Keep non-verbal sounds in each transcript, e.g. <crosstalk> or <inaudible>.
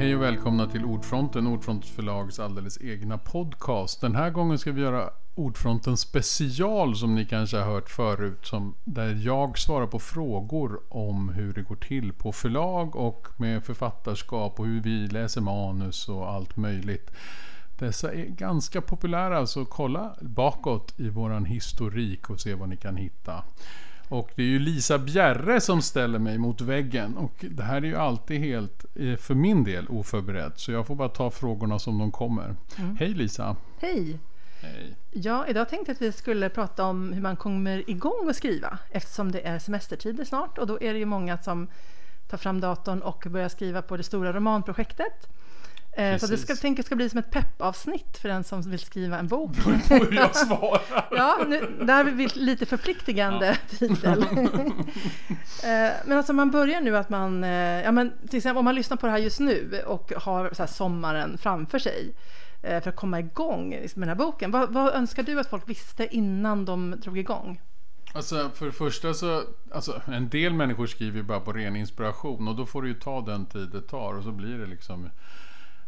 Hej och välkomna till Ordfronten, Ordfrontens förlags alldeles egna podcast. Den här gången ska vi göra Ordfronten special som ni kanske har hört förut. Som, där jag svarar på frågor om hur det går till på förlag och med författarskap och hur vi läser manus och allt möjligt. Dessa är ganska populära så kolla bakåt i våran historik och se vad ni kan hitta. Och det är ju Lisa Bjerre som ställer mig mot väggen. Och det här är ju alltid helt, eh, för min del, oförberett. Så jag får bara ta frågorna som de kommer. Mm. Hej Lisa! Hej! Hej! Ja, idag tänkte jag att vi skulle prata om hur man kommer igång och skriva. Eftersom det är semestertider snart och då är det ju många som tar fram datorn och börjar skriva på det stora romanprojektet. Eh, så det ska, tänker ska bli som ett peppavsnitt för den som vill skriva en bok. hur jag svarar. <laughs> ja, nu, där har vi lite förpliktigande ja. titel. <laughs> Eh, men alltså man börjar nu att man, eh, ja men till exempel om man lyssnar på det här just nu och har så sommaren framför sig för att komma igång med den här boken. Vad, vad önskar du att folk visste innan de drog igång? Alltså för det första så, alltså en del människor skriver ju bara på ren inspiration och då får det ju ta den tid det tar och så blir det liksom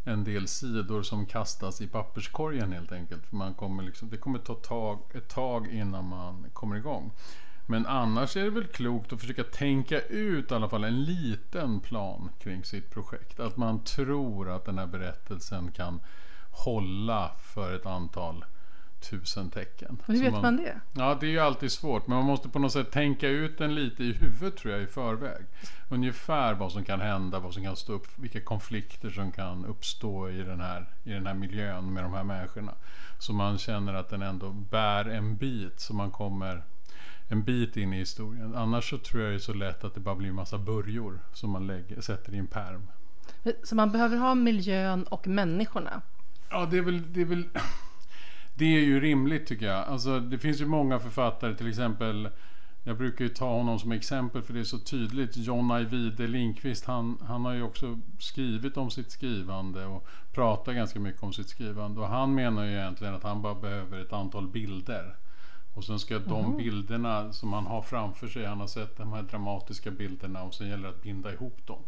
en del sidor som kastas i papperskorgen helt enkelt. För man kommer liksom, det kommer ta tag, ett tag innan man kommer igång. Men annars är det väl klokt att försöka tänka ut i alla fall en liten plan kring sitt projekt. Att man tror att den här berättelsen kan hålla för ett antal tusen tecken. hur vet man, man, det? Ja, det är ju alltid svårt. Men man måste på något sätt tänka ut den lite i huvudet tror jag i förväg. Ungefär vad som kan hända, vad som kan stå upp, vilka konflikter som kan uppstå i den här, i den här miljön med de här människorna. Så man känner att den ändå bär en bit, så man kommer en bit in i historien. Annars så tror jag det är så lätt att det bara blir en massa börjor som man lägger, sätter i en perm. Så man behöver ha miljön och människorna? Ja, det är väl, det är väl det är ju rimligt tycker jag. Alltså, det finns ju många författare, till exempel jag brukar ju ta honom som exempel för det är så tydligt. John Ajvide Lindqvist, han, han har ju också skrivit om sitt skrivande och pratar ganska mycket om sitt skrivande. Och han menar ju egentligen att han bara behöver ett antal bilder. Och sen ska mm. de bilderna som han har framför sig, han har sett de här dramatiska bilderna och sen gäller det att binda ihop dem.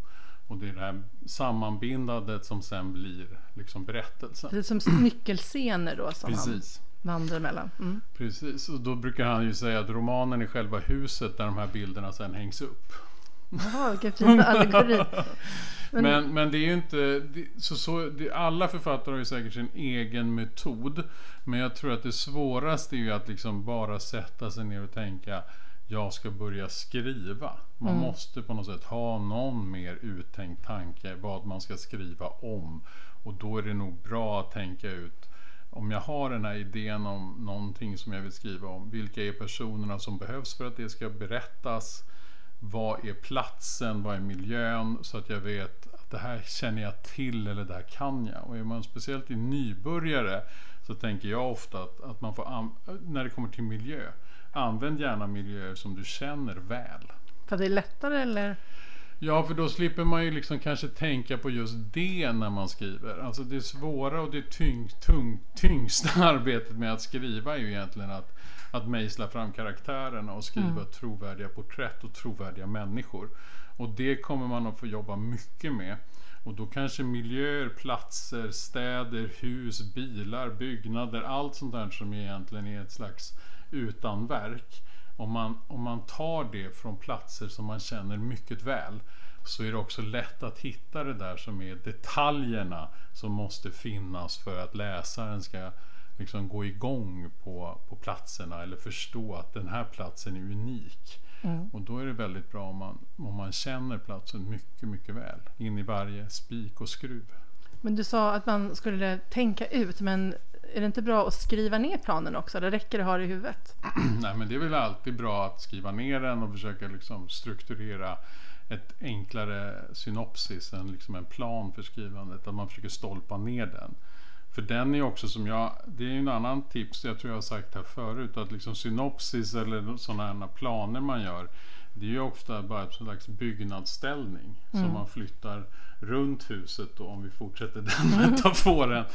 Och det är det här sammanbindandet som sen blir liksom berättelsen. Det är som nyckelscener då som Precis. han vandrar mellan. Mm. Precis, och då brukar han ju säga att romanen är själva huset där de här bilderna sen hängs upp. Jaha, vilken fin allegori. Men, <laughs> men, men, det är ju inte... Så, så, det, alla författare har ju säkert sin egen metod. Men jag tror att det svåraste är ju att liksom bara sätta sig ner och tänka jag ska börja skriva. Man mm. måste på något sätt ha någon mer uttänkt tanke vad man ska skriva om. Och då är det nog bra att tänka ut om jag har den här idén om någonting som jag vill skriva om. Vilka är personerna som behövs för att det ska berättas? Vad är platsen? Vad är miljön? Så att jag vet att det här känner jag till eller det här kan jag. Och är man speciellt i nybörjare så tänker jag ofta att, att man får, när det kommer till miljö, Använd gärna miljöer som du känner väl. För det är lättare eller? Ja, för då slipper man ju liksom kanske tänka på just det när man skriver. Alltså det svåra och det tyng, tung, tyngsta <laughs> arbetet med att skriva är ju egentligen att, att mejsla fram karaktärerna och skriva mm. trovärdiga porträtt och trovärdiga människor. Och det kommer man att få jobba mycket med. Och då kanske miljöer, platser, städer, hus, bilar, byggnader, allt sånt där som egentligen är ett slags utan verk. Om man, om man tar det från platser som man känner mycket väl så är det också lätt att hitta det där som är detaljerna som måste finnas för att läsaren ska liksom gå igång på, på platserna eller förstå att den här platsen är unik. Mm. Och då är det väldigt bra om man, om man känner platsen mycket, mycket väl. In i varje spik och skruv. Men du sa att man skulle tänka ut, men är det inte bra att skriva ner planen också? Det räcker att ha det i huvudet? <clears throat> Nej, men det är väl alltid bra att skriva ner den och försöka liksom strukturera ett enklare synopsis än liksom en plan för skrivandet. Att man försöker stolpa ner den. För den är också som jag, det är ju en annan tips, jag tror jag har sagt här förut, att liksom synopsis eller sådana här planer man gör, det är ju ofta bara ett slags byggnadsställning mm. som man flyttar runt huset då, om vi fortsätter <laughs> den metaforen.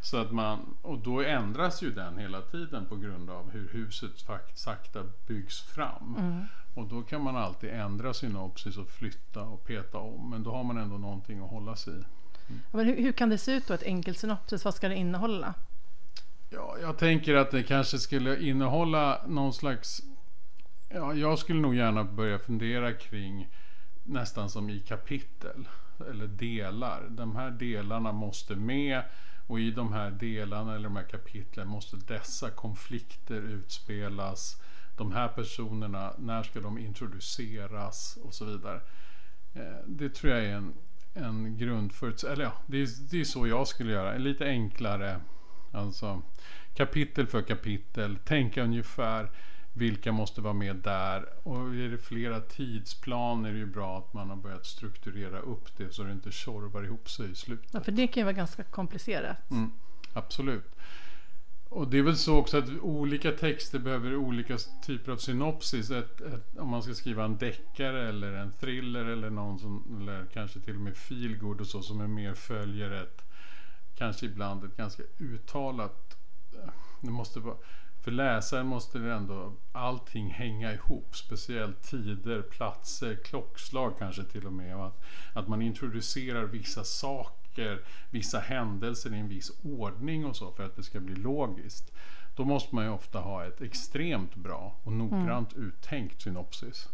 Så att man, och då ändras ju den hela tiden på grund av hur huset sakta byggs fram. Mm. Och då kan man alltid ändra synopsis och flytta och peta om. Men då har man ändå någonting att hålla sig i. Men hur, hur kan det se ut då, ett enkelt synopsis? Vad ska det innehålla? Ja, jag tänker att det kanske skulle innehålla någon slags... Ja, jag skulle nog gärna börja fundera kring nästan som i kapitel eller delar. De här delarna måste med och i de här delarna eller de här kapitlen måste dessa konflikter utspelas. De här personerna, när ska de introduceras och så vidare. Eh, det tror jag är en, en grundförutsättning. Eller ja, det är, det är så jag skulle göra. Lite enklare. Alltså kapitel för kapitel. Tänka ungefär vilka måste vara med där? Och är det flera tidsplaner är det ju bra att man har börjat strukturera upp det så det inte tjorvar ihop sig i slutet. Ja, för det kan ju vara ganska komplicerat. Mm, absolut. Och det är väl så också att olika texter behöver olika typer av synopsis. Ett, ett, om man ska skriva en deckare eller en thriller eller någon som, eller kanske till och med feelgood och så som är mer följer ett, kanske ibland ett ganska uttalat, det måste vara, för läsaren måste det ändå allting hänga ihop. Speciellt tider, platser, klockslag kanske till och med. Och att, att man introducerar vissa saker, vissa händelser i en viss ordning och så för att det ska bli logiskt. Då måste man ju ofta ha ett extremt bra och noggrant mm. uttänkt synopsis.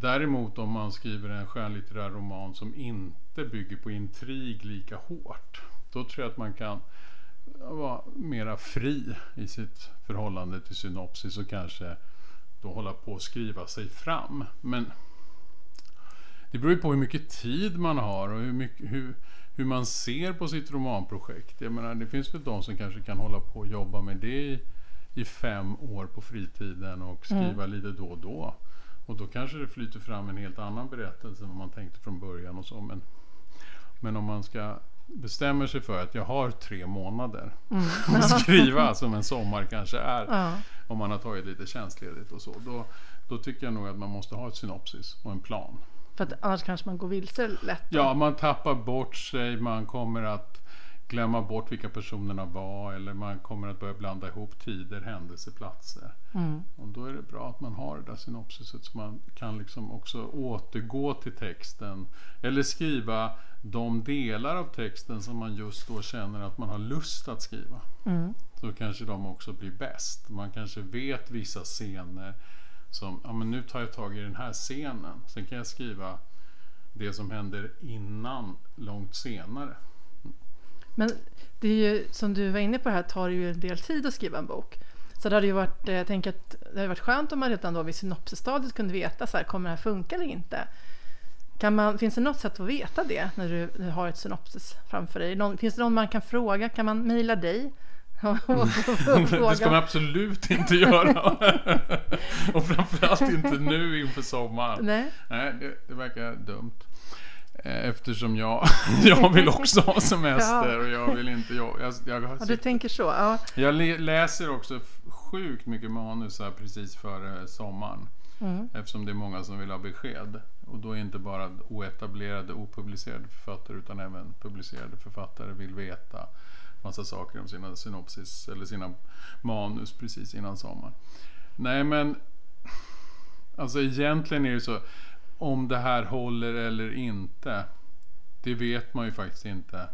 Däremot om man skriver en skönlitterär roman som inte bygger på intrig lika hårt. Då tror jag att man kan vara mera fri i sitt förhållande till synopsis och kanske då hålla på att skriva sig fram. Men det beror ju på hur mycket tid man har och hur, mycket, hur, hur man ser på sitt romanprojekt. Jag menar, det finns väl de som kanske kan hålla på och jobba med det i, i fem år på fritiden och skriva mm. lite då och då. Och då kanske det flyter fram en helt annan berättelse än vad man tänkte från början och så. Men, men om man ska bestämmer sig för att jag har tre månader mm. <laughs> att skriva som en sommar kanske är. Ja. Om man har tagit lite tjänstledigt och så. Då, då tycker jag nog att man måste ha ett synopsis och en plan. För att annars kanske man går vilse lätt? Då. Ja, man tappar bort sig. Man kommer att glömma bort vilka personerna var eller man kommer att börja blanda ihop tider, händelser, platser. Mm. Och då är det bra att man har det där synopsiset så man kan liksom också återgå till texten eller skriva de delar av texten som man just då känner att man har lust att skriva. Mm. Så kanske de också blir bäst. Man kanske vet vissa scener som, ja men nu tar jag tag i den här scenen. Sen kan jag skriva det som händer innan långt senare. Men det är ju, som du var inne på här, tar det ju en del tid att skriva en bok. Så det hade ju varit, jag tänker att det hade varit skönt om man redan då vid synopsisstadiet kunde veta så här, kommer det här funka eller inte? Kan man, finns det något sätt att veta det när du, du har ett synopsis framför dig? Någon, finns det någon man kan fråga? Kan man mejla dig? <laughs> <laughs> det ska man absolut inte göra. <laughs> och framförallt inte nu inför sommaren. Nej. Nej det, det verkar dumt. Eh, eftersom jag, <laughs> jag vill också ha semester <laughs> och jag vill inte... Jag, jag, jag ja, du tänker så? Ja. Jag läser också sjukt mycket manus här precis före sommaren. Mm. Eftersom det är många som vill ha besked. Och då är inte bara oetablerade, opublicerade författare utan även publicerade författare vill veta massa saker om sina synopsis eller sina manus precis innan sommaren. Nej men, alltså egentligen är det så om det här håller eller inte, det vet man ju faktiskt inte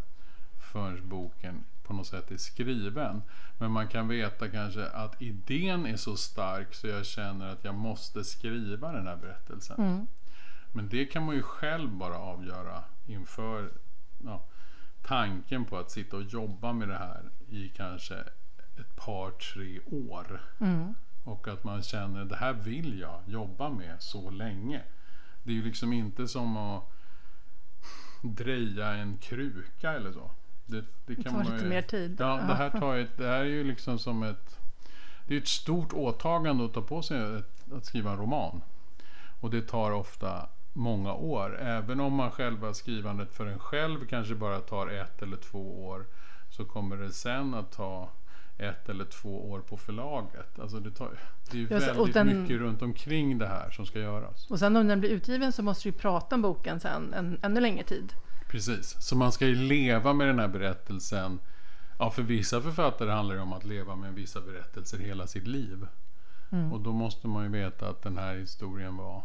förrän boken på något sätt är skriven. Men man kan veta kanske att idén är så stark så jag känner att jag måste skriva den här berättelsen. Mm. Men det kan man ju själv bara avgöra inför ja, tanken på att sitta och jobba med det här i kanske ett par, tre år. Mm. Och att man känner det här vill jag jobba med så länge. Det är ju liksom inte som att dreja en kruka eller så. Det, det kan tar man lite ju, mer tid. Ja, det här, tar ett, det här är ju liksom som ett... Det är ett stort åtagande att ta på sig ett, att skriva en roman. Och det tar ofta många år. Även om man själva skrivandet för en själv kanske bara tar ett eller två år. Så kommer det sen att ta ett eller två år på förlaget. Alltså det, tar, det är Just, väldigt den, mycket runt omkring det här som ska göras. Och sen om den blir utgiven så måste du prata om boken sen en ännu längre tid. Precis, så man ska ju leva med den här berättelsen. Ja, för vissa författare handlar det om att leva med vissa berättelser hela sitt liv. Mm. Och då måste man ju veta att den här historien var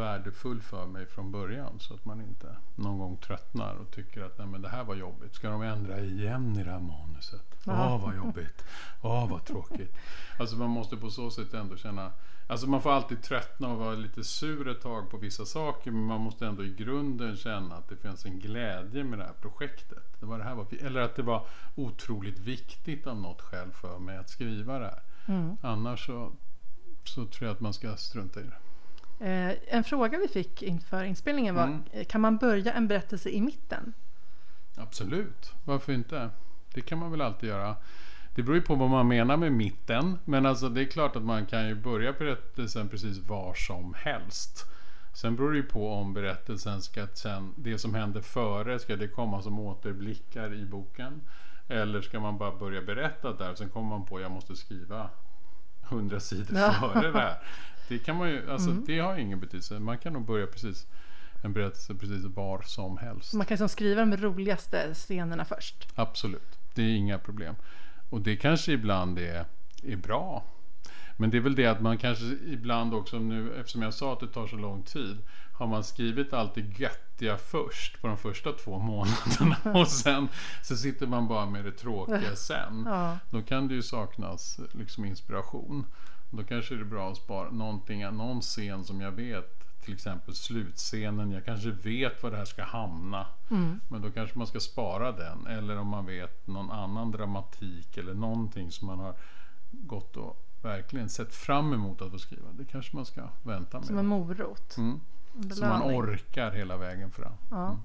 värdefull för mig från början. Så att man inte någon gång tröttnar och tycker att Nej, men det här var jobbigt. Ska de ändra igen i det här manuset? Åh, Ja. vad jobbigt. Åh, vad tråkigt. Alltså man måste på så sätt ändå känna Alltså man får alltid tröttna och vara lite sur ett tag på vissa saker men man måste ändå i grunden känna att det finns en glädje med det här projektet. Det var det här var, eller att det var otroligt viktigt av något skäl för mig att skriva det här. Mm. Annars så, så tror jag att man ska strunta i det. Eh, en fråga vi fick inför inspelningen var, Mm. eh, kan man börja en berättelse i mitten? Absolut, varför inte? Det kan man väl alltid göra. Det beror ju på vad man menar med mitten. Men alltså det är klart att man kan ju börja berättelsen precis var som helst. Sen beror det ju på om berättelsen ska sen, det som hände före, ska det komma som återblickar i boken? Eller ska man bara börja berätta där och sen kommer man på jag måste skriva hundra sidor Ja. före det här. <laughs> Det kan man ju, alltså Mm. det har ju ingen betydelse. Man kan nog börja precis en berättelse precis var som helst. Man kan liksom skriva de roligaste scenerna först. Absolut, det är inga problem. Och det kanske ibland är, är bra. Men det är väl det att man kanske ibland också nu, eftersom jag sa att det tar så lång tid, har man skrivit allt det göttiga först på de första två månaderna <laughs> och sen så sitter man bara med det tråkiga <laughs> sen. Ja. Då kan det ju saknas liksom inspiration. Då kanske det är bra att spara någonting, någon scen som jag vet, till exempel slutscenen, jag kanske vet var det här ska hamna. Mm. Men då kanske man ska spara den. Eller om man vet någon annan dramatik eller någonting som man har gått och verkligen sett fram emot att få skriva. Det kanske man ska vänta med. Som en morot. mm. Så man orkar hela vägen fram. Ja.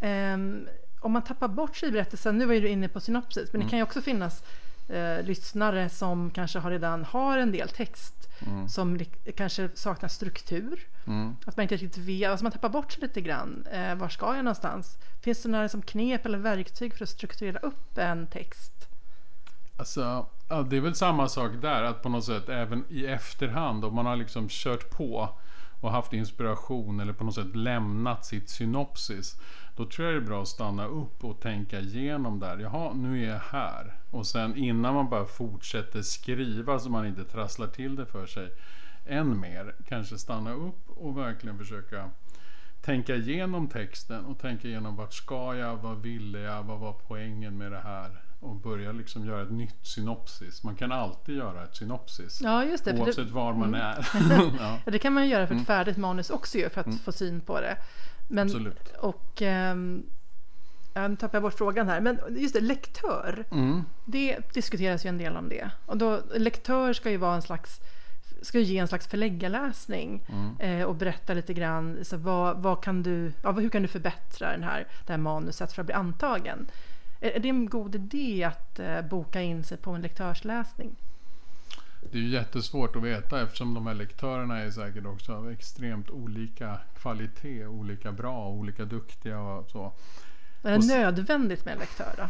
Ehm, om man tappar bort sig i berättelsen, nu var ju du inne på synopsis, men det Mm. kan ju också finnas eh, lyssnare som kanske har redan har en del text Mm. som kanske saknar struktur. Mm. Att man inte riktigt vet, alltså man tappar bort sig lite grann. Eh, var ska jag någonstans? Finns det några som knep eller verktyg för att strukturera upp en text? Alltså, ja, det är väl samma sak där. Att på något sätt även i efterhand om man har liksom kört på och haft inspiration eller på något sätt lämnat sitt synopsis. Då tror jag det är bra att stanna upp och tänka igenom där. Jaha, nu är jag här. Och sen innan man bara fortsätter skriva så man inte trasslar till det för sig än mer. Kanske stanna upp och verkligen försöka tänka igenom texten och tänka igenom vart ska jag, vad ville jag, vad var poängen med det här? Och börja liksom göra ett nytt synopsis. Man kan alltid göra ett synopsis. Ja, just det. för det- Oavsett var man Mm. är. <laughs> ja, det kan man göra för ett Mm. färdigt manus också ju, för att Mm. få syn på det. Men, absolut. och, ja, nu tappar jag bort frågan här. Men just det, lektör. Mm. Det diskuteras ju en del om det. Och då, lektör ska ju vara en slags ska ge en slags förläggarläsning Mm. eh, och berätta lite grann så vad, vad kan du, ja, hur kan du förbättra den här, det här manuset för att bli antagen. Är, är det en god idé att eh, boka in sig på en lektörsläsning? Det är ju jättesvårt att veta eftersom de här lektörerna är säkert också av extremt olika kvalitet, olika bra, olika duktiga och så. Är det Och nödvändigt med en lektör då?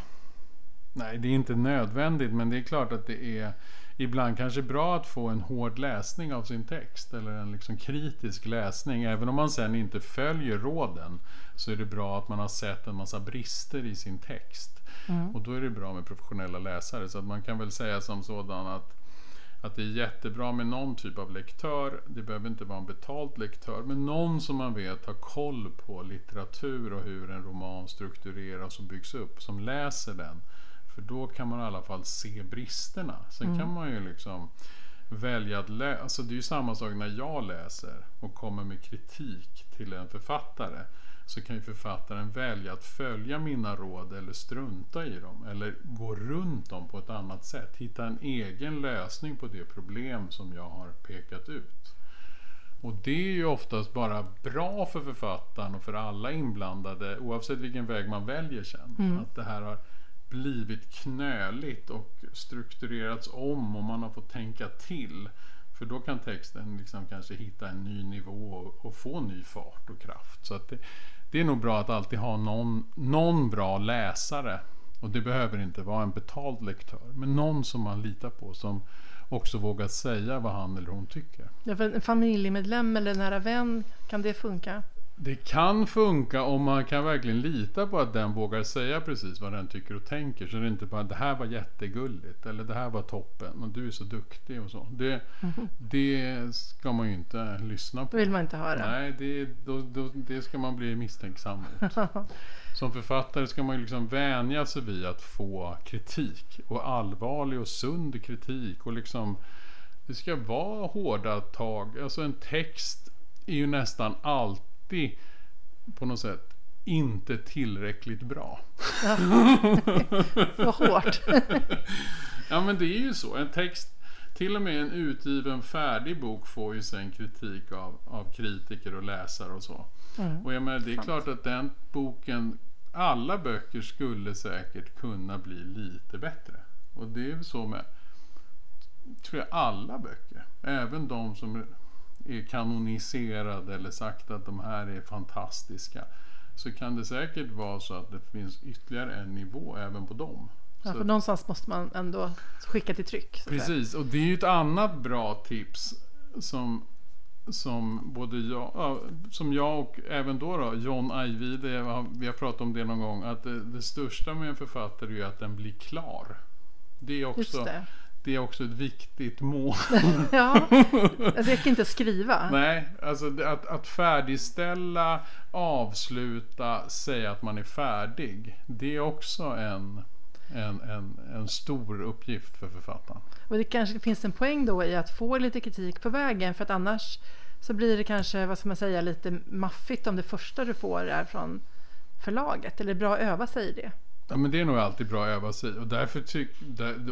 Nej, det är inte nödvändigt men det är klart att det är ibland kanske bra att få en hård läsning av sin text eller en liksom kritisk läsning. Även om man sen inte följer råden så är det bra att man har sett en massa brister i sin text. Mm. Och då är det bra med professionella läsare. Så att man kan väl säga som sådan att, att det är jättebra med någon typ av lektör. Det behöver inte vara en betald lektör. Men någon som man vet har koll på litteratur och hur en roman struktureras och byggs upp. Som läser den. För då kan man i alla fall se bristerna. Sen Mm. kan man ju liksom välja att läsa. Alltså det är ju samma sak när jag läser och kommer med kritik till en författare. Så kan ju författaren välja att följa mina råd eller strunta i dem. Eller gå runt dem på ett annat sätt. Hitta en egen lösning på det problem som jag har pekat ut. Och det är ju oftast bara bra för författaren och för alla inblandade oavsett vilken väg man väljer sen. Mm. Att det här har blivit knöligt och strukturerats om och man har fått tänka till. För då kan texten liksom kanske hitta en ny nivå och, få ny fart och kraft. Så att det, det är nog bra att alltid ha någon, någon bra läsare. Och det behöver inte vara en betald lektör. Men någon som man litar på som också vågar säga vad han eller hon tycker. Ja, en familjemedlem eller en nära vän, kan det funka? Det kan funka om man kan verkligen lita på att den vågar säga precis vad den tycker och tänker. Så det är inte bara det här var jättegulligt eller det här var toppen och du är så duktig och så. Det, <laughs> det ska man ju inte lyssna Det på. vill man inte höra. Nej, det, då, då, det ska man bli misstänksam mot. <laughs> Som författare ska man ju liksom vänja sig vid att få kritik. Och allvarlig och sund kritik. Och liksom, det ska vara hårda tag. Alltså en text är ju nästan alltid på något sätt inte tillräckligt bra. <laughs> Vad hårt. <laughs> Ja men det är ju så. En text, till och med en utgiven färdig bok får ju sen kritik av, av kritiker och läsare och så. Mm. Och jag menar, det är klart att den boken, alla böcker skulle säkert kunna bli lite bättre. Och det är ju så med, tror jag, alla böcker. Även de som är kanoniserade eller sagt att de här är fantastiska. Så kan det säkert vara så att det finns ytterligare en nivå även på dem. Ja, Så- för någonstans måste man ändå skicka till tryck. Precis, och det är ju ett annat bra tips som, som både jag, ja, som jag och även då, då John Ajvide, vi har pratat om det någon gång, att det, det största med en författare är ju att den blir klar. Det är Just också, det. Det är också ett viktigt mål. <laughs> Ja, det räcker inte att skriva. Nej, alltså att, att färdigställa, avsluta, säga att man är färdig. Det är också en, en, en, en stor uppgift för författaren. Och det kanske finns en poäng då i att få lite kritik på vägen för att annars så blir det kanske, vad ska man säga, lite maffigt om det första du får är från förlaget. Eller bra att öva sig i det. Ja, men det är nog alltid bra att öva sig och, därför tyck,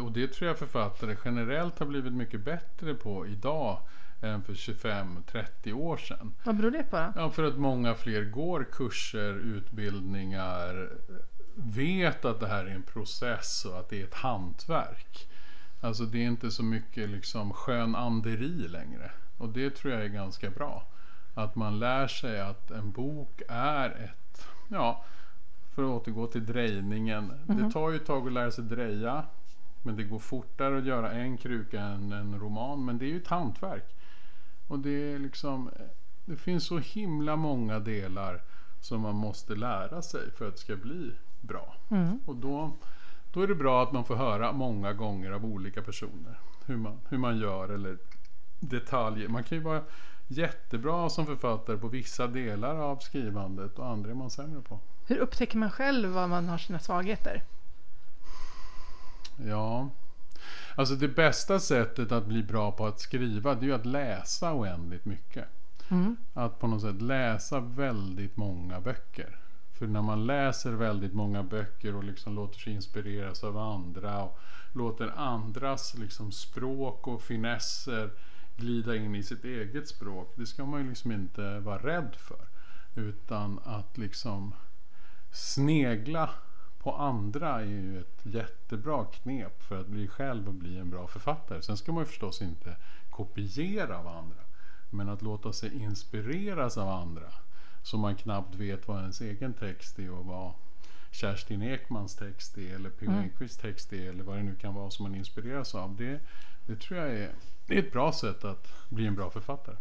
och det tror jag författare generellt har blivit mycket bättre på idag än för 25-30 år sedan. Vad beror det på då? Ja, för att många fler går kurser, utbildningar, vet att det här är en process och att det är ett hantverk. Alltså det är inte så mycket liksom skön anderi längre. Och det tror jag är ganska bra. Att man lär sig att en bok är ett, ja, för att återgå till drejningen. Det tar ju ett tag att lära sig dreja. Men det går fortare att göra en kruka än en roman. Men det är ju ett hantverk. Och det är liksom, det finns så himla många delar som man måste lära sig för att det ska bli bra. Mm. Och då, då är det bra att man får höra många gånger av olika personer hur man, hur man gör eller detaljer. Man kan ju vara jättebra som författare på vissa delar av skrivandet och andra är man sämre på. Hur upptäcker man själv var man har sina svagheter? Ja, alltså det bästa sättet att bli bra på att skriva det är ju att läsa oändligt mycket. Mm. Att på något sätt läsa väldigt många böcker. För när man läser väldigt många böcker och liksom låter sig inspireras av andra och låter andras liksom språk och finesser glida in i sitt eget språk. Det ska man ju liksom inte vara rädd för. Utan att liksom snegla på andra är ju ett jättebra knep för att bli själv och bli en bra författare. Sen ska man ju förstås inte kopiera av andra. Men att låta sig inspireras av andra så man knappt vet vad ens egen text är och vad Kerstin Ekmans text är eller P.O. Mm. Enquists text är eller vad det nu kan vara som man inspireras av. Det, det tror jag är, är ett bra sätt att bli en bra författare.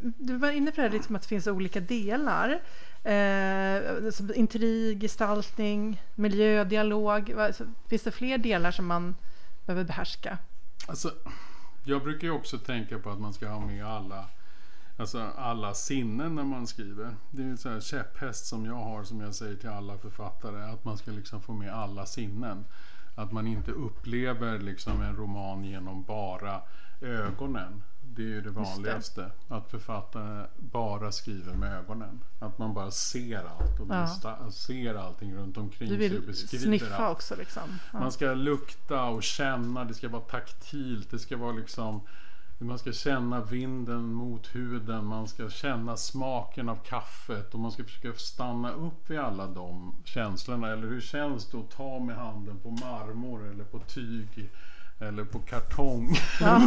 Du var inne på det här liksom att det finns olika delar. Eh, som intrig, gestaltning, miljö, dialog. Finns det fler delar som man behöver behärska? Alltså, jag brukar ju också tänka på att man ska ha med alla, alltså alla sinnen när man skriver. Det är en sån här käpphäst som jag har som jag säger till alla författare. Att man ska liksom få med alla sinnen. Att man inte upplever liksom en roman genom bara ögonen. Det är ju det det. vanligaste. Att författare bara skriver med ögonen. Att man bara ser allt och Ja. ser allting runt omkring Du vill sniffa allt. också liksom? Ja. Man ska lukta och känna, det ska vara taktilt, det ska vara liksom man ska känna vinden mot huden, man ska känna smaken av kaffet och man ska försöka stanna upp vid alla de känslorna. Eller hur känns det att ta med handen på marmor eller på tyg eller på kartong? Ja. <laughs>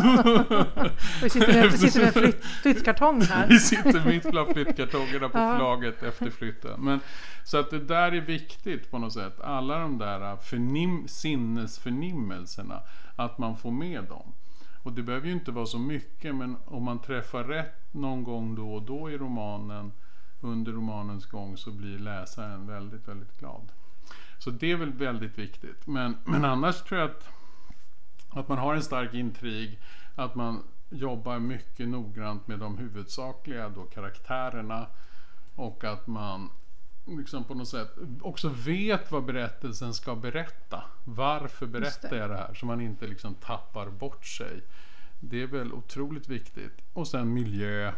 vi sitter med, vi sitter med en flytt, <laughs> flyttkartong här. Vi sitter mitt bland flyttkartongerna på Ja. efter flytten. Men, så att det där är viktigt på något sätt. Alla de där förnim, sinnesförnimmelserna, att man får med dem. Och det behöver ju inte vara så mycket, men om man träffar rätt någon gång då och då i romanen under romanens gång så blir läsaren väldigt, väldigt glad. Så det är väl väldigt viktigt. Men, men annars tror jag att, att man har en stark intrig, att man jobbar mycket noggrant med de huvudsakliga då, karaktärerna och att man liksom på något sätt också vet vad berättelsen ska berätta. Varför berättar jag det här? Så man inte liksom tappar bort sig. Det är väl otroligt viktigt. Och sen miljö.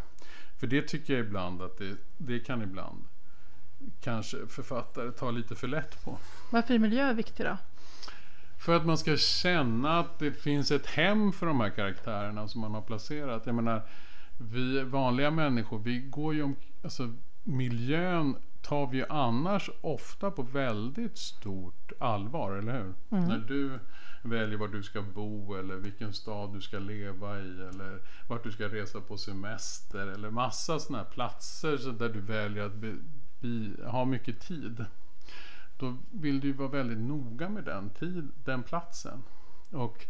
För det tycker jag ibland att det, det kan ibland kanske författare ta lite för lätt på. Varför är miljö viktig då? För att man ska känna att det finns ett hem för de här karaktärerna som man har placerat. Jag menar, vi vanliga människor, vi går ju om... Alltså, miljön tar vi ju annars ofta på väldigt stort allvar, eller hur? Mm. När du väljer var du ska bo eller vilken stad du ska leva i eller vart du ska resa på semester eller massa sådana här platser där du väljer att be, be, ha mycket tid. Då vill du ju vara väldigt noga med den, tid, den platsen. Och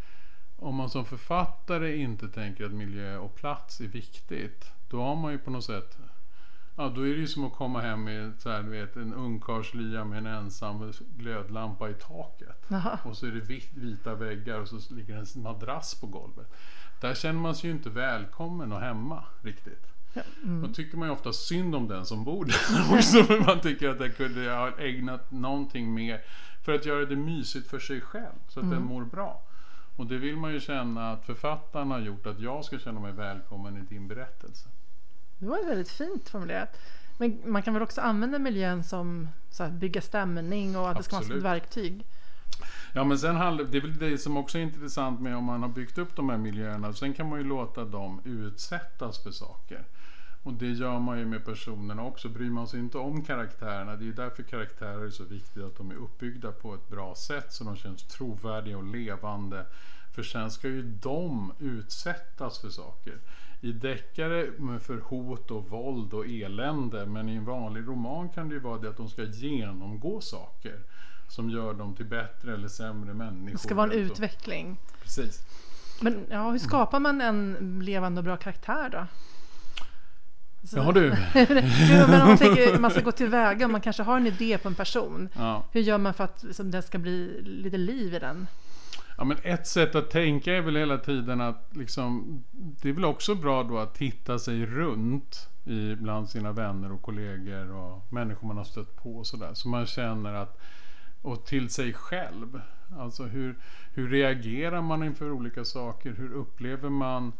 om man som författare inte tänker att miljö och plats är viktigt, då har man ju på något sätt Ja, då är det ju som att komma hem med så här, vet, en ungkarlslya med en ensam glödlampa i taket. Aha. Och så är det vit, vita väggar och så ligger en madrass på golvet. Där känner man sig ju inte välkommen och hemma riktigt. Ja, mm. Då tycker man ju ofta synd om den som bor där <laughs> också. För man tycker att den kunde ha ägnat någonting mer för att göra det mysigt för sig själv. Så att mm. den mår bra. Och det vill man ju känna att författaren har gjort att jag ska känna mig välkommen i din berättelse. Det var väldigt fint formulerat. Men man kan väl också använda miljön som så här, bygga stämning och att Absolut. det ska vara som ett verktyg. Ja men sen handlar det är väl det som också är intressant med om man har byggt upp de här miljöerna. Sen kan man ju låta dem utsättas för saker. Och det gör man ju med personerna också. Bryr man sig inte om karaktärerna. Det är ju därför karaktärer är så viktiga att de är uppbyggda på ett bra sätt så de känns trovärdiga och levande. För sen ska ju de utsättas för saker i deckare för hot och våld och elände. Men i en vanlig roman kan det ju vara det att de ska genomgå saker som gör dem till bättre eller sämre människor. Det ska vara en utveckling. Precis. Men ja, hur skapar man en levande och bra karaktär då? Så, ja du. <laughs> men om man tänker man ska gå tillväga, man kanske har en idé på en person. Ja. Hur gör man för att liksom, det ska bli lite liv i den? Ja, men ett sätt att tänka är väl hela tiden att liksom, det är väl också bra då att titta sig runt i, bland sina vänner och kollegor och människor man har stött på och sådär. Så man känner att, och till sig själv. Alltså hur, hur reagerar man inför olika saker? Hur upplever man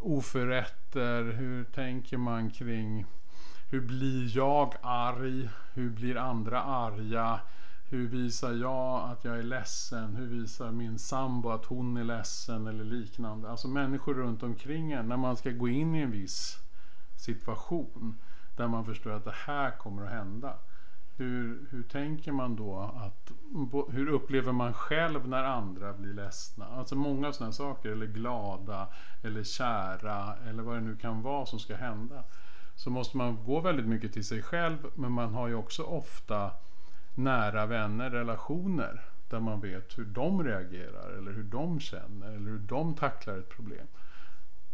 oförrätter? Hur tänker man kring hur blir jag arg? Hur blir andra arga? Hur visar jag att jag är ledsen? Hur visar min sambo att hon är ledsen eller liknande? Alltså människor runt omkring en när man ska gå in i en viss situation där man förstår att det här kommer att hända. Hur, hur tänker man då att, hur upplever man själv när andra blir ledsna? Alltså många sådana saker, eller glada, eller kära, eller vad det nu kan vara som ska hända. Så måste man gå väldigt mycket till sig själv, men man har ju också ofta nära vänner, relationer där man vet hur de reagerar eller hur de känner eller hur de tacklar ett problem.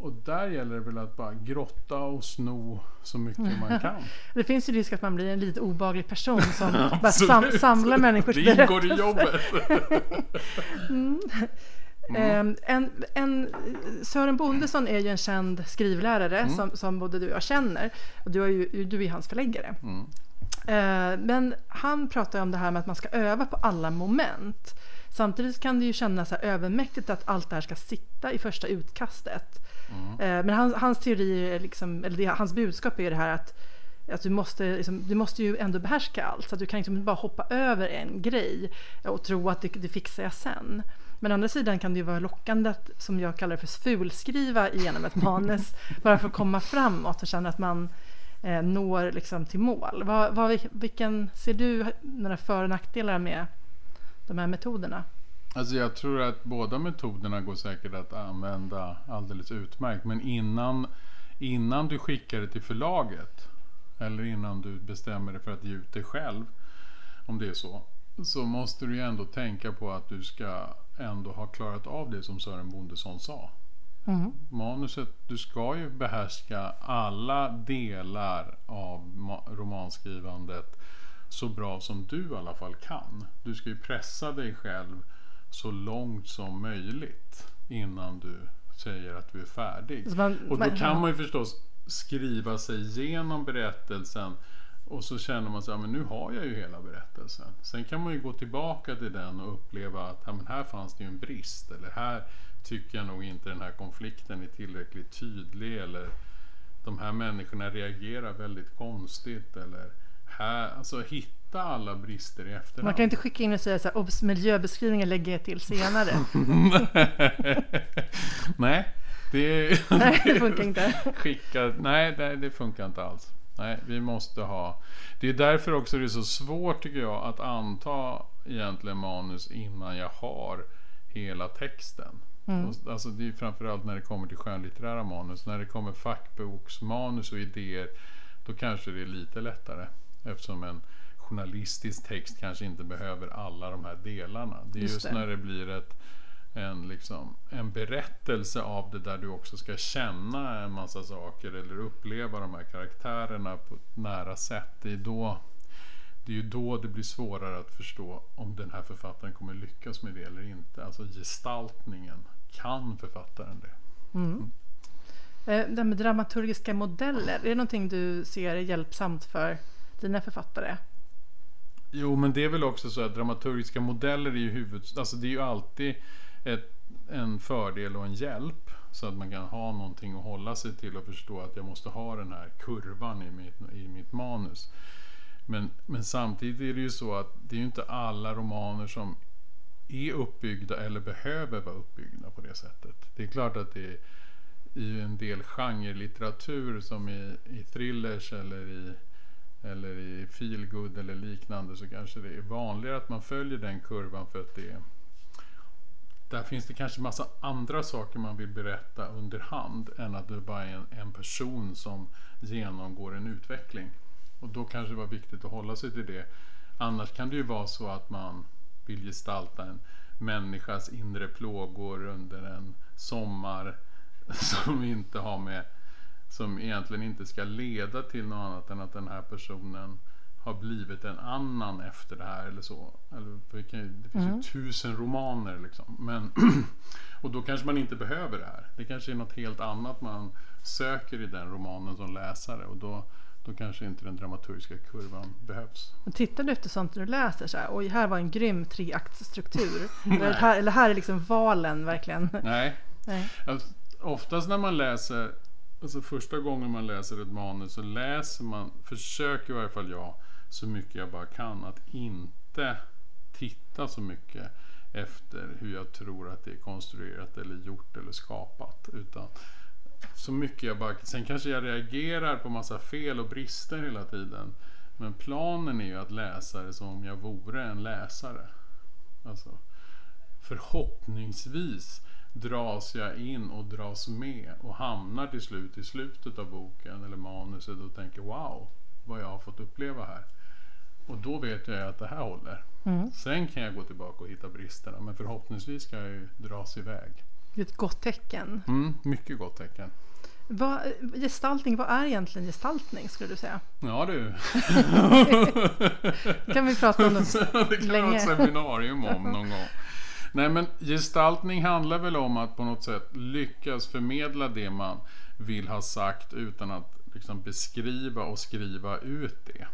Och där gäller det väl att bara grotta och sno så mycket man <laughs> kan. Det finns ju risk att man blir en lite obaglig person som <laughs> bara sam samlar människors det berättelser. Det ingår i jobbet. <laughs> mm. Mm. En, en, Sören Bondesson är ju en känd skrivlärare mm. som, som både du och jag känner. Och du, är ju, du är hans förläggare. Mm. Eh, men han pratar om det här med att man ska öva på alla moment. Samtidigt kan det ju kännas övermäktigt att allt det här ska sitta i första utkastet. Mm. Eh, men hans, hans teori, liksom, eller det, hans budskap är det här att, att du, måste, liksom, du måste ju ändå behärska allt. Så att du kan liksom bara hoppa över en grej och tro att det, det fixar jag sen. Men å andra sidan kan det ju vara lockande att, som jag kallar det för, fulskriva igenom ett manus <laughs> bara för att komma framåt och känna att man eh, når liksom till mål. Vad, vad, vilken ser du några för och nackdelar med de här metoderna? Alltså jag tror att båda metoderna går säkert att använda alldeles utmärkt. Men innan, innan du skickar det till förlaget eller innan du bestämmer dig för att ge ut det själv, om det är så, så måste du ju ändå tänka på att du ska ändå ha klarat av det som Sören Bondesson sa. Mm. Manuset, du ska ju behärska alla delar av ma- romanskrivandet så bra som du i alla fall kan. Du ska ju pressa dig själv så långt som möjligt innan du säger att du är färdig. Man- och då man- kan man ju förstås skriva sig igenom berättelsen och så känner man så här, men nu har jag ju hela berättelsen. Sen kan man ju gå tillbaka till den och uppleva att ja, men här fanns det ju en brist. Eller här tycker jag nog inte den här konflikten är tillräckligt tydlig. Eller de här människorna reagerar väldigt konstigt. Eller här, alltså hitta alla brister i efterhand. Man kan inte skicka in och säga så här, obs, miljöbeskrivningen lägger jag till senare. <laughs> nej, det, <laughs> Nej, det funkar inte. skicka, nej det, det funkar inte alls. Nej, vi måste ha. Det är därför också det är så svårt tycker jag att anta egentligen manus innan jag har hela texten. Och, Alltså det är framförallt när det kommer till skönlitterära manus. När det kommer fackboksmanus och idéer då kanske det är lite lättare. Eftersom en journalistisk text kanske inte behöver alla de här delarna. Det är Just just, det. när det blir ett, en, liksom, en berättelse av det där du också ska känna en massa saker eller uppleva de här karaktärerna på ett nära sätt. Det är, då, det är ju då det blir svårare att förstå om den här författaren kommer lyckas med det eller inte. Alltså gestaltningen. Kan författaren det? Eh, Det här med dramaturgiska modeller, är det någonting du ser är hjälpsamt för dina författare? Jo, men det är väl också så att dramaturgiska modeller är ju huvud... Alltså det är ju alltid ett, en fördel och en hjälp. Så att man kan ha någonting att hålla sig till och förstå att jag måste ha den här kurvan i mitt, i mitt manus. Men, men samtidigt är det ju så att det är ju inte alla romaner som är uppbyggda eller behöver vara uppbyggda på det sättet. Det är klart att det är i en del genrelitteratur som i, i thrillers eller i eller i feelgood eller liknande så kanske det är vanligare att man följer den kurvan för att det är där finns det kanske massa andra saker man vill berätta under hand än att det bara är en, en person som genomgår en utveckling. Och då kanske det var viktigt att hålla sig till det. Annars kan det ju vara så att man vill gestalta en människas inre plågor under en sommar <laughs> som inte har med som egentligen inte ska leda till något annat än att den här personen har blivit en annan efter det här eller så. Eller, det, finns ju tusen romaner liksom. Men, <clears throat> och då kanske man inte behöver det här. Det kanske är något helt annat man söker i den romanen som läsare och då, då kanske inte den dramaturgiska kurvan behövs. Och tittar du efter sånt när du läser så här, oj här var en grym treaktstruktur. <laughs> eller, här, eller här är liksom valen verkligen. Nej, Nej. Alltså, oftast när man läser, alltså första gången man läser ett manus så läser man, försöker i varje fall jag, så mycket jag bara kan att inte titta så mycket efter hur jag tror att det är konstruerat eller gjort eller skapat. Utan så mycket jag bara, sen kanske jag reagerar på massa fel och brister hela tiden. Men planen är ju att läsa det som om jag vore en läsare. Alltså, förhoppningsvis dras jag in och dras med och hamnar till slut i slutet av boken eller manuset och tänker wow, vad jag har fått uppleva här. Och då vet jag att det här håller. Mm. Sen kan jag gå tillbaka och hitta bristerna men förhoppningsvis ska jag ju dras iväg. Det är ett gott tecken. Mm, mycket gott tecken. Vad, gestaltning, vad är egentligen gestaltning skulle du säga? Ja du, <laughs> kan vi prata om det. <laughs> det kan vi ha Länge. ett seminarium om någon gång. <laughs> Nej men gestaltning handlar väl om att på något sätt lyckas förmedla det man vill ha sagt utan att liksom beskriva och skriva ut det.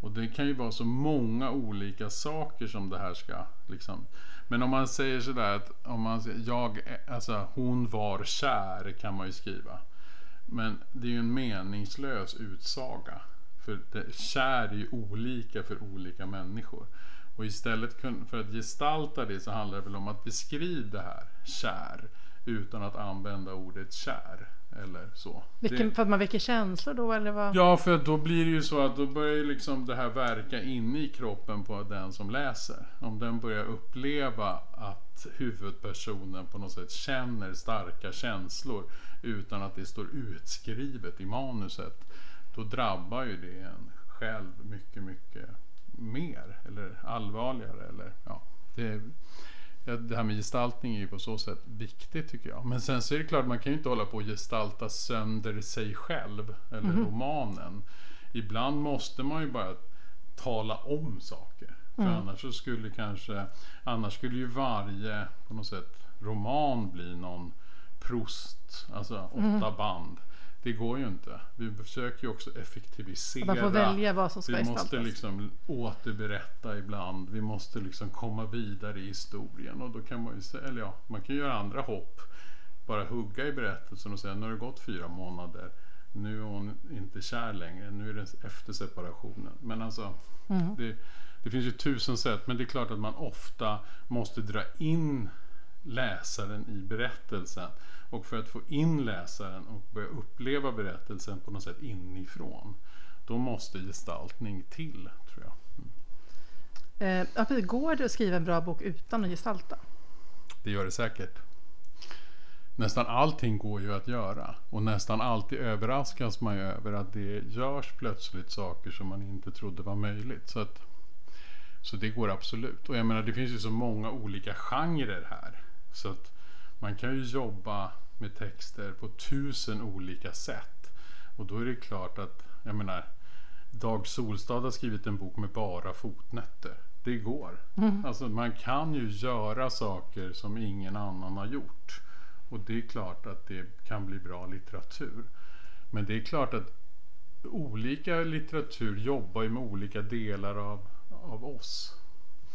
Och det kan ju vara så många olika saker som det här ska liksom. Men om man säger sådär att om man säger, jag, alltså hon var kär kan man ju skriva. Men det är ju en meningslös utsaga. För det, kär är ju olika för olika människor. Och istället för att gestalta det så handlar det väl om att beskriva det här, kär, utan att använda ordet kär. Eller så. Vilken, Det- för att man väcker känslor då eller vad? Ja, för då blir det ju så att då börjar ju liksom det här verka inne i kroppen på den som läser. Om den börjar uppleva att huvudpersonen på något sätt känner starka känslor utan att det står utskrivet i manuset. Då drabbar ju det en själv mycket, mycket mer eller allvarligare. Eller, ja, det, det här med gestaltning är ju på så sätt viktigt tycker jag. Men sen så är det klart, man kan ju inte hålla på och gestalta sönder sig själv eller Mhm. romanen. Ibland måste man ju bara tala om saker. För Mm. annars så skulle kanske, annars skulle ju varje på något sätt roman bli någon Proust, alltså åtta Mm. band. Det går ju inte. Vi försöker ju också effektivisera. Man får välja vad som ska Vi måste gestaltas. liksom återberätta ibland. Vi måste liksom komma vidare i historien. Och då kan man ju säga, eller ja, man kan göra andra hopp. Bara hugga i berättelsen och säga nu har det gått fyra månader. Nu är hon inte kär längre. Nu är det efter separationen. Men alltså, Mm. det, det finns ju tusen sätt. Men det är klart att man ofta måste dra in läsaren i berättelsen. Och för att få in läsaren och börja uppleva berättelsen på något sätt inifrån. Då måste gestaltning till, tror jag. Eh, ja, precis. Går det att skriva en bra bok utan att gestalta? Det gör det säkert. Nästan allting går ju att göra. Och nästan alltid överraskas man ju över att det görs plötsligt saker som man inte trodde var möjligt. Så, att, så det går absolut. Och jag menar, det finns ju så många olika genrer här. Så att man kan ju jobba med texter på tusen olika sätt. Och då är det klart att, jag menar, Dag Solstad har skrivit en bok med bara fotnötter. Det går. Alltså man kan ju göra saker som ingen annan har gjort. Och det är klart att det kan bli bra litteratur. Men det är klart att olika litteratur jobbar ju med olika delar av, av oss.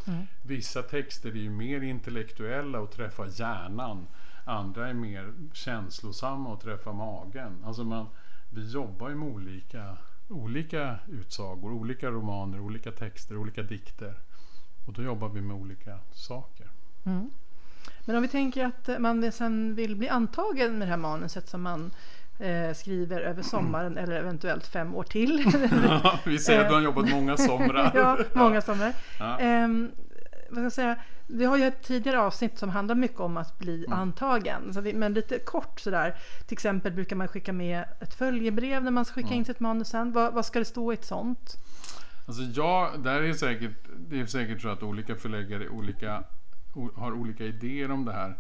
Mm. Vissa texter är ju mer intellektuella och träffar hjärnan. Andra är mer känslosamma och träffar magen. Alltså man, vi jobbar ju med olika, olika utsagor, olika romaner, olika texter, olika dikter. Och då jobbar vi med olika saker. Mm. Men om vi tänker att man sen vill bli antagen med det här manuset som man eh, skriver över sommaren eller eventuellt fem år till. <laughs> <laughs> vi säger att du har jobbat många somrar. <laughs> ja, många somrar. Ja. Ehm, vad ska jag säga? Vi har ju ett tidigare avsnitt som handlar mycket om att bli Mm. antagen. Vi, men lite kort sådär. Till exempel brukar man skicka med ett följebrev när man ska skicka Mm. in sitt manus sen. Vad, vad ska det stå i ett sånt? Alltså ja, där är säkert, det är säkert så att olika förläggare olika, har olika idéer om det här.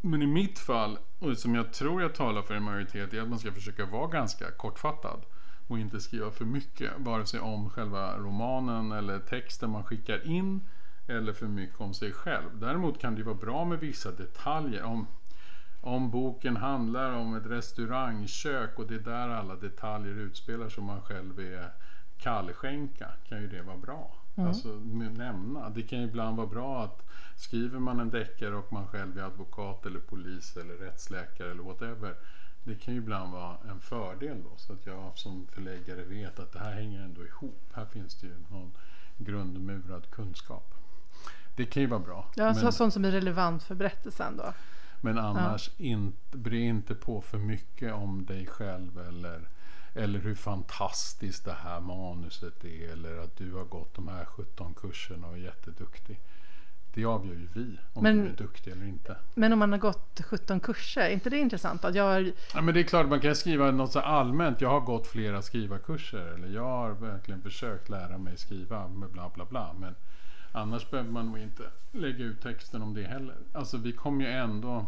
Men i mitt fall, och som jag tror jag talar för en majoritet, är att man ska försöka vara ganska kortfattad. Och inte skriva för mycket, vare sig om själva romanen eller texten man skickar in. Eller för mycket om sig själv. Däremot kan det ju vara bra med vissa detaljer. Om, om boken handlar om ett restaurangkök och det är där alla detaljer utspelar som man själv är kallskänka kan ju det vara bra. Alltså m- nämna. Det kan ju ibland vara bra att skriver man en deckare och man själv är advokat eller polis eller rättsläkare eller whatever. Det kan ju ibland vara en fördel då så att jag som förläggare vet att det här hänger ändå ihop. Här finns det ju någon grundmurad kunskap. Det kan ju vara bra. Ja, så, men- sånt som är relevant för berättelsen då. men annars inte, bry inte på för mycket om dig själv eller, eller hur fantastiskt det här manuset är eller att du har gått de här 17 kurserna och är jätteduktig. Det avgör ju vi om Men- du är duktig eller inte. Men om man har gått 17 kurser, är inte det intressant? Att jag har, Ja, men det är klart man kan skriva något så allmänt. Jag har gått flera skrivarkurser eller jag har verkligen försökt lära mig skriva med bla bla bla. Men annars behöver man nog inte lägga ut texten om det heller. Alltså vi kommer ju ändå...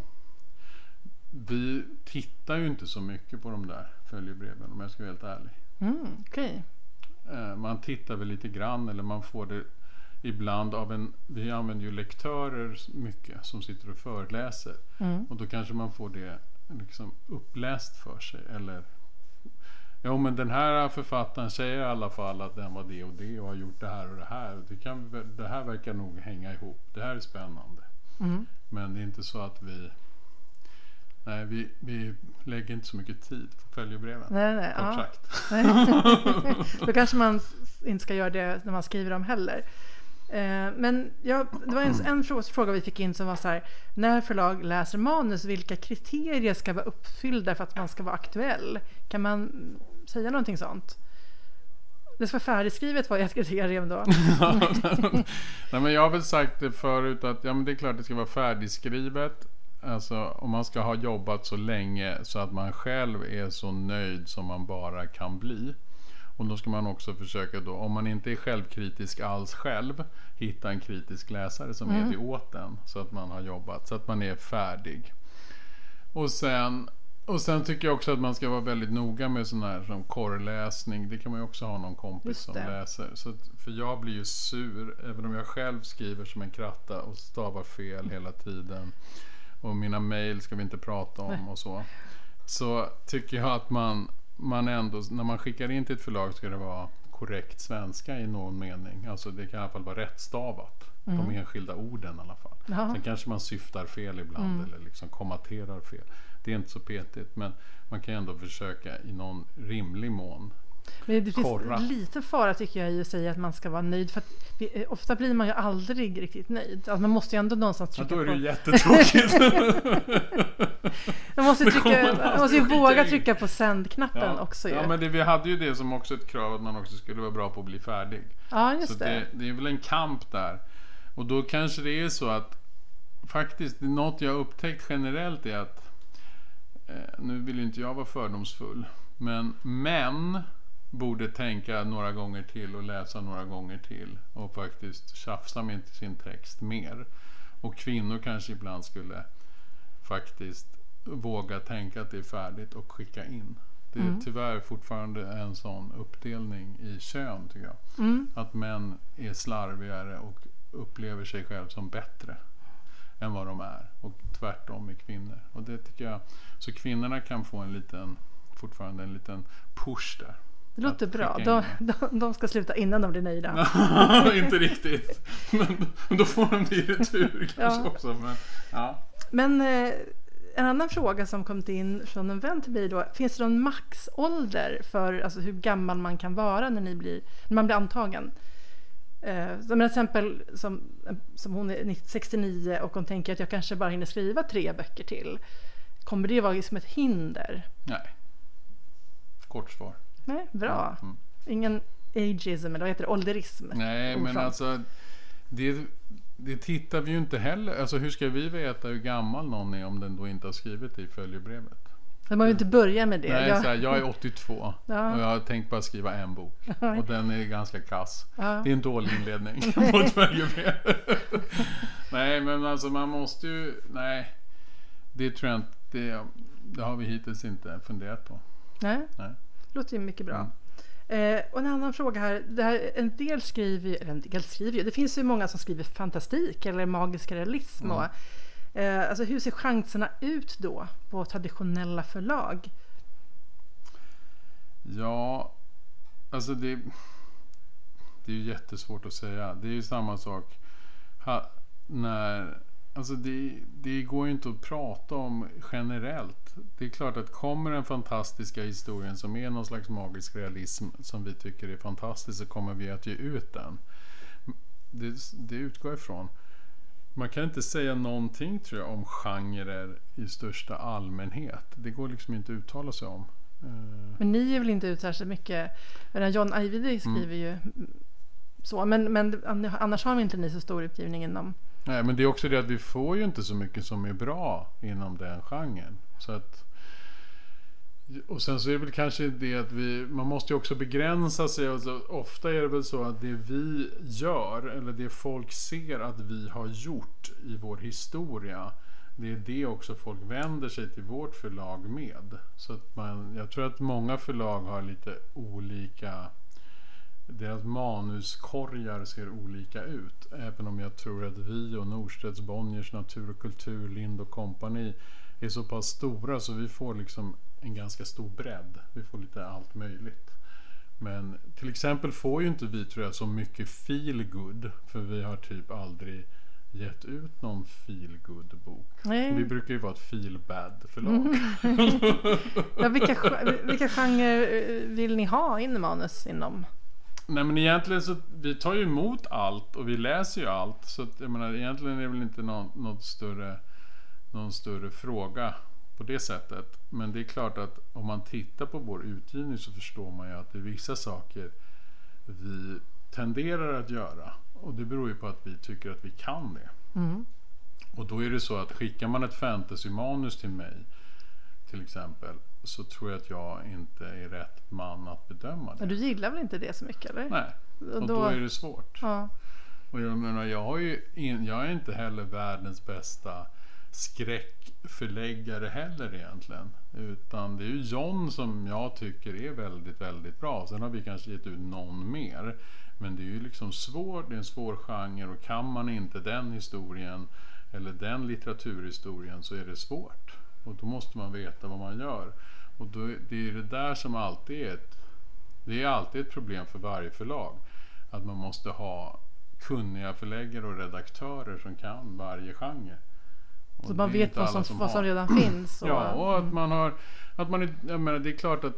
Vi tittar ju inte så mycket på de där följebreven om jag ska vara helt ärlig. mm, okej. Eh, Man tittar väl lite grann eller man får det ibland av en... Vi använder ju lektörer mycket som sitter och föreläser. Mm. Och då kanske man får det liksom uppläst för sig. Eller Jo men den här författaren säger i alla fall att den var det och det och har gjort det här och det här. Det, kan, det här verkar nog hänga ihop. Det här är spännande. Mm. Men det är inte så att vi... Nej, vi, vi lägger inte så mycket tid på följebreven. Nej, nej, Kort ja. <laughs> Då kanske man inte ska göra det när man skriver dem heller. Eh, Men ja, det var en, en frå- fråga vi fick in som var så här. När förlag läser manus, vilka kriterier ska vara uppfyllda för att man ska vara aktuell? Kan man säga någonting sånt? Det ska vara färdigskrivet var ett kriterium då. <laughs> Nej, men jag har väl sagt det förut att ja, men det är klart det ska vara färdigskrivet. Alltså om man ska ha jobbat så länge så att man själv är så nöjd som man bara kan bli. Och då ska man också försöka då, om man inte är självkritisk alls själv, hitta en kritisk läsare som Mm. är det åt en. Så att man har jobbat, så att man är färdig. Och sen, och sen tycker jag också att man ska vara väldigt noga med sån här som korrläsning. Det kan man ju också ha någon kompis som läser. Så att, för jag blir ju sur, även om jag själv skriver som en kratta och stavar fel hela tiden. Och mina mejl ska vi inte prata om och så. Så tycker jag att man, man ändå, när man skickar in till ett förlag ska det vara korrekt svenska i någon mening. Alltså det kan i alla fall vara rättstavat. De enskilda orden i alla fall. Jaha. Sen kanske man syftar fel ibland eller liksom kommaterar fel. Det är inte så petigt men man kan ändå försöka i någon rimlig mån. Men det finns Korra. lite fara tycker jag i att säga att man ska vara nöjd. För att vi, ofta blir man ju aldrig riktigt nöjd. Alltså man måste ju ändå någonstans Ja, trycka då är det på. ju jättetråkigt. Man måste, trycka, man måste ju våga trycka på sändknappen också ju. ja, men det, vi hade ju det som också ett krav att man också skulle vara bra på att bli färdig. Ja, Så just det, det. det är väl en kamp där. Och då kanske det är så att faktiskt något jag upptäckt generellt är att eh, nu vill inte jag vara fördomsfull men män borde tänka några gånger till och läsa några gånger till och faktiskt tjafsa med sin text mer. Och kvinnor kanske ibland skulle faktiskt våga tänka att det är färdigt och skicka in. Det är tyvärr fortfarande en sån uppdelning i kön tycker jag. Mm. Att män är slarvigare och upplever sig själv som bättre än vad de är. Och tvärtom med kvinnor. Och det tycker jag, så kvinnorna kan få en liten, fortfarande en liten push där. Det låter bra. De, de, de ska sluta innan de blir nöjda. <laughs> Inte riktigt. Men, då får de det i retur <laughs> kanske Ja. också. Men, ja. Men eh, en annan fråga som kommit in från en vän till mig då. Finns det någon maxålder för alltså, hur gammal man kan vara när, ni blir, när man blir antagen? Eh, som till exempel som, som hon är 69 och hon tänker att jag kanske bara hinner skriva tre böcker till. Kommer det vara liksom ett hinder? Nej. Kort svar. Nej, bra. Mm. Ingen ageism eller vad heter det? Ålderism? Nej, men Orsak. alltså det, det tittar vi ju inte heller. Alltså hur ska vi veta hur gammal någon är om den då inte har skrivit i följebrevet? Har ju inte börjat med det. Nej, Jag- så här, jag är <laughs> 82 Ja. och jag har tänkt bara skriva en bok. Och den är ganska kass. Ja. Det är en dålig inledning <laughs> på ett följebrev. <laughs> nej, men alltså man måste ju... Nej, det tror jag inte... Det, det har vi hittills inte funderat på. Nej, Nej. Låter ju mycket bra. Mm. Eh, och en annan fråga här. Här en del skriver eller en del skriver ju, det finns ju många som skriver fantastik eller magisk realism. Mm. Och, eh, alltså hur ser chanserna ut då på traditionella förlag? Ja, alltså det... Det är ju jättesvårt att säga. Det är ju samma sak ha, när... Alltså det, det går ju inte att prata om generellt. Det är klart att kommer den fantastiska historien som är någon slags magisk realism som vi tycker är fantastisk så kommer vi att ge ut den. Det, det utgår ifrån. Man kan inte säga någonting tror jag om genrer i största allmänhet. Det går liksom inte att uttala sig om. Eh, Men ni är väl inte ut särskilt mycket? John Ajvide skriver ju så, men, men annars har vi inte ni så stor utgivning inom. Nej, men det är också det att vi får ju inte så mycket som är bra inom den genren. Så att, och sen så är det väl kanske det att vi, man måste ju också begränsa sig. Alltså, ofta är det väl så att det vi gör, eller det folk ser att vi har gjort i vår historia, det är det också folk vänder sig till vårt förlag med. Så att man, jag tror att många förlag har lite olika deras manuskorgar ser olika ut. Även om jag tror att vi och Norstedts, Bonniers, Natur och Kultur, Lind och Company är så pass stora så vi får liksom en ganska stor bredd. Vi får lite allt möjligt. Men till exempel får ju inte vi tror jag så mycket feel good för vi har typ aldrig gett ut någon feel good bok. Nej. Vi brukar ju vara ett feel bad förlag. <laughs> Ja, vilka, vilka genrer eh, vill ni ha in manus inom? Nej men egentligen så vi tar ju emot allt och vi läser ju allt. Så att, jag menar egentligen är det väl inte någon, något större, någon större fråga på det sättet. Men det är klart att om man tittar på vår utgivning så förstår man ju att det är vissa saker vi tenderar att göra. Och det beror ju på att vi tycker att vi kan det. Mm. Och då är det så att skickar man ett fantasymanus till mig till exempel så tror jag att jag inte är rätt man att bedöma det. Men du gillar väl inte det så mycket eller? Nej, och då, är det svårt. Ja. Och jag menar, jag, har ju in, jag är inte heller världens bästa skräckförläggare heller egentligen. Utan det är ju John som jag tycker är väldigt, väldigt bra. Sen har vi kanske gett ut någon mer. Men det är ju liksom svårt, det är en svår genre och kan man inte den historien eller den litteraturhistorien så är det svårt. Och då måste man veta vad man gör. Och då, det är det där som alltid är ett, det är alltid ett problem för varje förlag. Att man måste ha kunniga förläggare och redaktörer som kan varje genre. Och Så man vet vad alla som, vad som redan <clears throat> finns. Och, Ja, och att man har... Att man, jag menar, det är klart att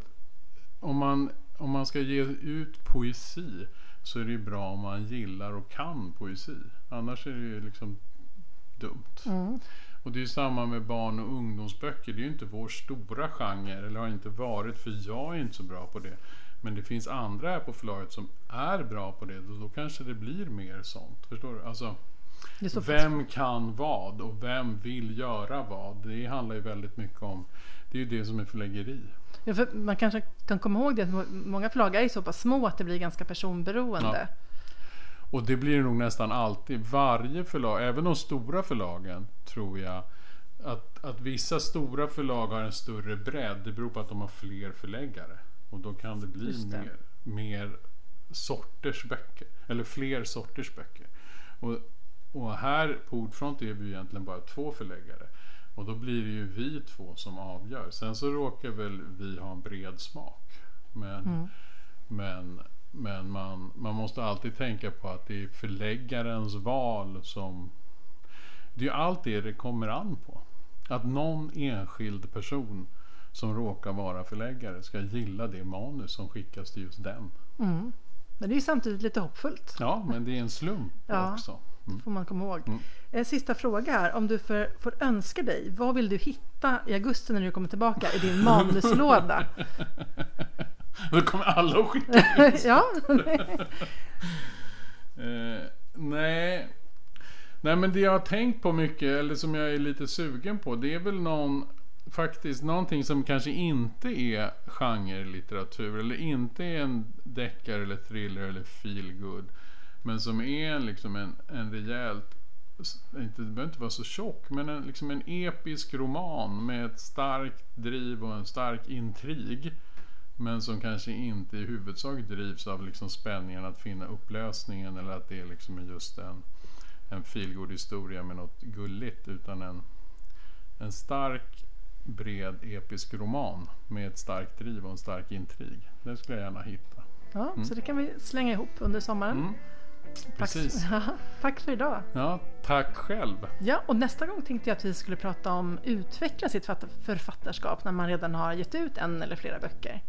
om man, om man ska ge ut poesi så är det ju bra om man gillar och kan poesi. Annars är det ju liksom dumt. Mm. Och det är samma med barn och ungdomsböcker. Det är ju inte vår stora genre, eller har inte varit, för jag är inte så bra på det. Men det finns andra här på förlaget som är bra på det. Och då kanske det blir mer sånt. Förstår du? Alltså, vem kan vad och vem vill göra vad? Det handlar ju väldigt mycket om, det är ju det som är förläggeri. Ja, för man kanske kan komma ihåg det att må- många förlag är så pass små att det blir ganska personberoende. Och det blir nog nästan alltid. Varje förlag, även de stora förlagen, tror jag. Att, att vissa stora förlag har en större bredd, det beror på att de har fler förläggare. Och då kan det bli det. mer, mer sorters böcker. Eller fler sorters böcker. Och, och här på Ordfront är vi egentligen bara två förläggare. Och då blir det ju vi två som avgör. Sen så råkar väl vi ha en bred smak. Men, Mm. men, men man, man måste alltid tänka på att det är förläggarens val som... Det är ju allt det det kommer an på. Att någon enskild person som råkar vara förläggare ska gilla det manus som skickas till just den. Mm. Men det är samtidigt lite hoppfullt. Ja, men det är en slump <laughs> Ja. också. Mm. får man komma ihåg. Mm. Eh, Sista fråga här. Om du för, får önska dig, vad vill du hitta i augusti när du kommer tillbaka i din manuslåda? <laughs> Då kommer alla att skicka <laughs> ja, <laughs> Eh, nej. Nej men det jag har tänkt på mycket, eller som jag är lite sugen på, det är väl någon faktiskt någonting som kanske inte är genrelitteratur eller inte är en deckare eller thriller eller feelgood. Men som är en, liksom en, en rejält, inte, det behöver inte vara så tjock, men en, liksom en episk roman med ett starkt driv och en stark intrig. Men som kanske inte i huvudsak drivs av liksom spänningen att finna upplösningen eller att det är liksom just en, en feelgood historia med något gulligt. Utan en, en stark, bred, episk roman med ett starkt driv och en stark intrig. Det skulle jag gärna hitta. ja, så det kan vi slänga ihop under sommaren. Mm, Tack, precis. <laughs> tack för idag. Ja, tack själv. Ja, och nästa gång tänkte jag att vi skulle prata om utveckla sitt fatt- författarskap när man redan har gett ut en eller flera böcker.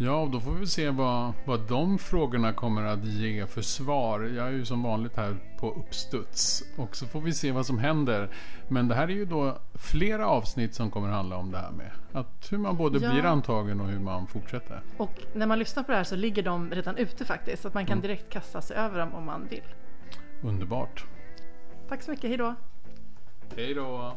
Ja, och då får vi se vad, vad de frågorna kommer att ge för svar. Jag är ju som vanligt här på uppstuds. Och så får vi se vad som händer. Men det här är ju då flera avsnitt som kommer handla om det här med att hur man både Ja. blir antagen och hur man fortsätter. Och när man lyssnar på det här så ligger de redan ute faktiskt, så att man kan direkt kasta sig över dem om man vill. Underbart. Tack så mycket, hejdå! Hej då!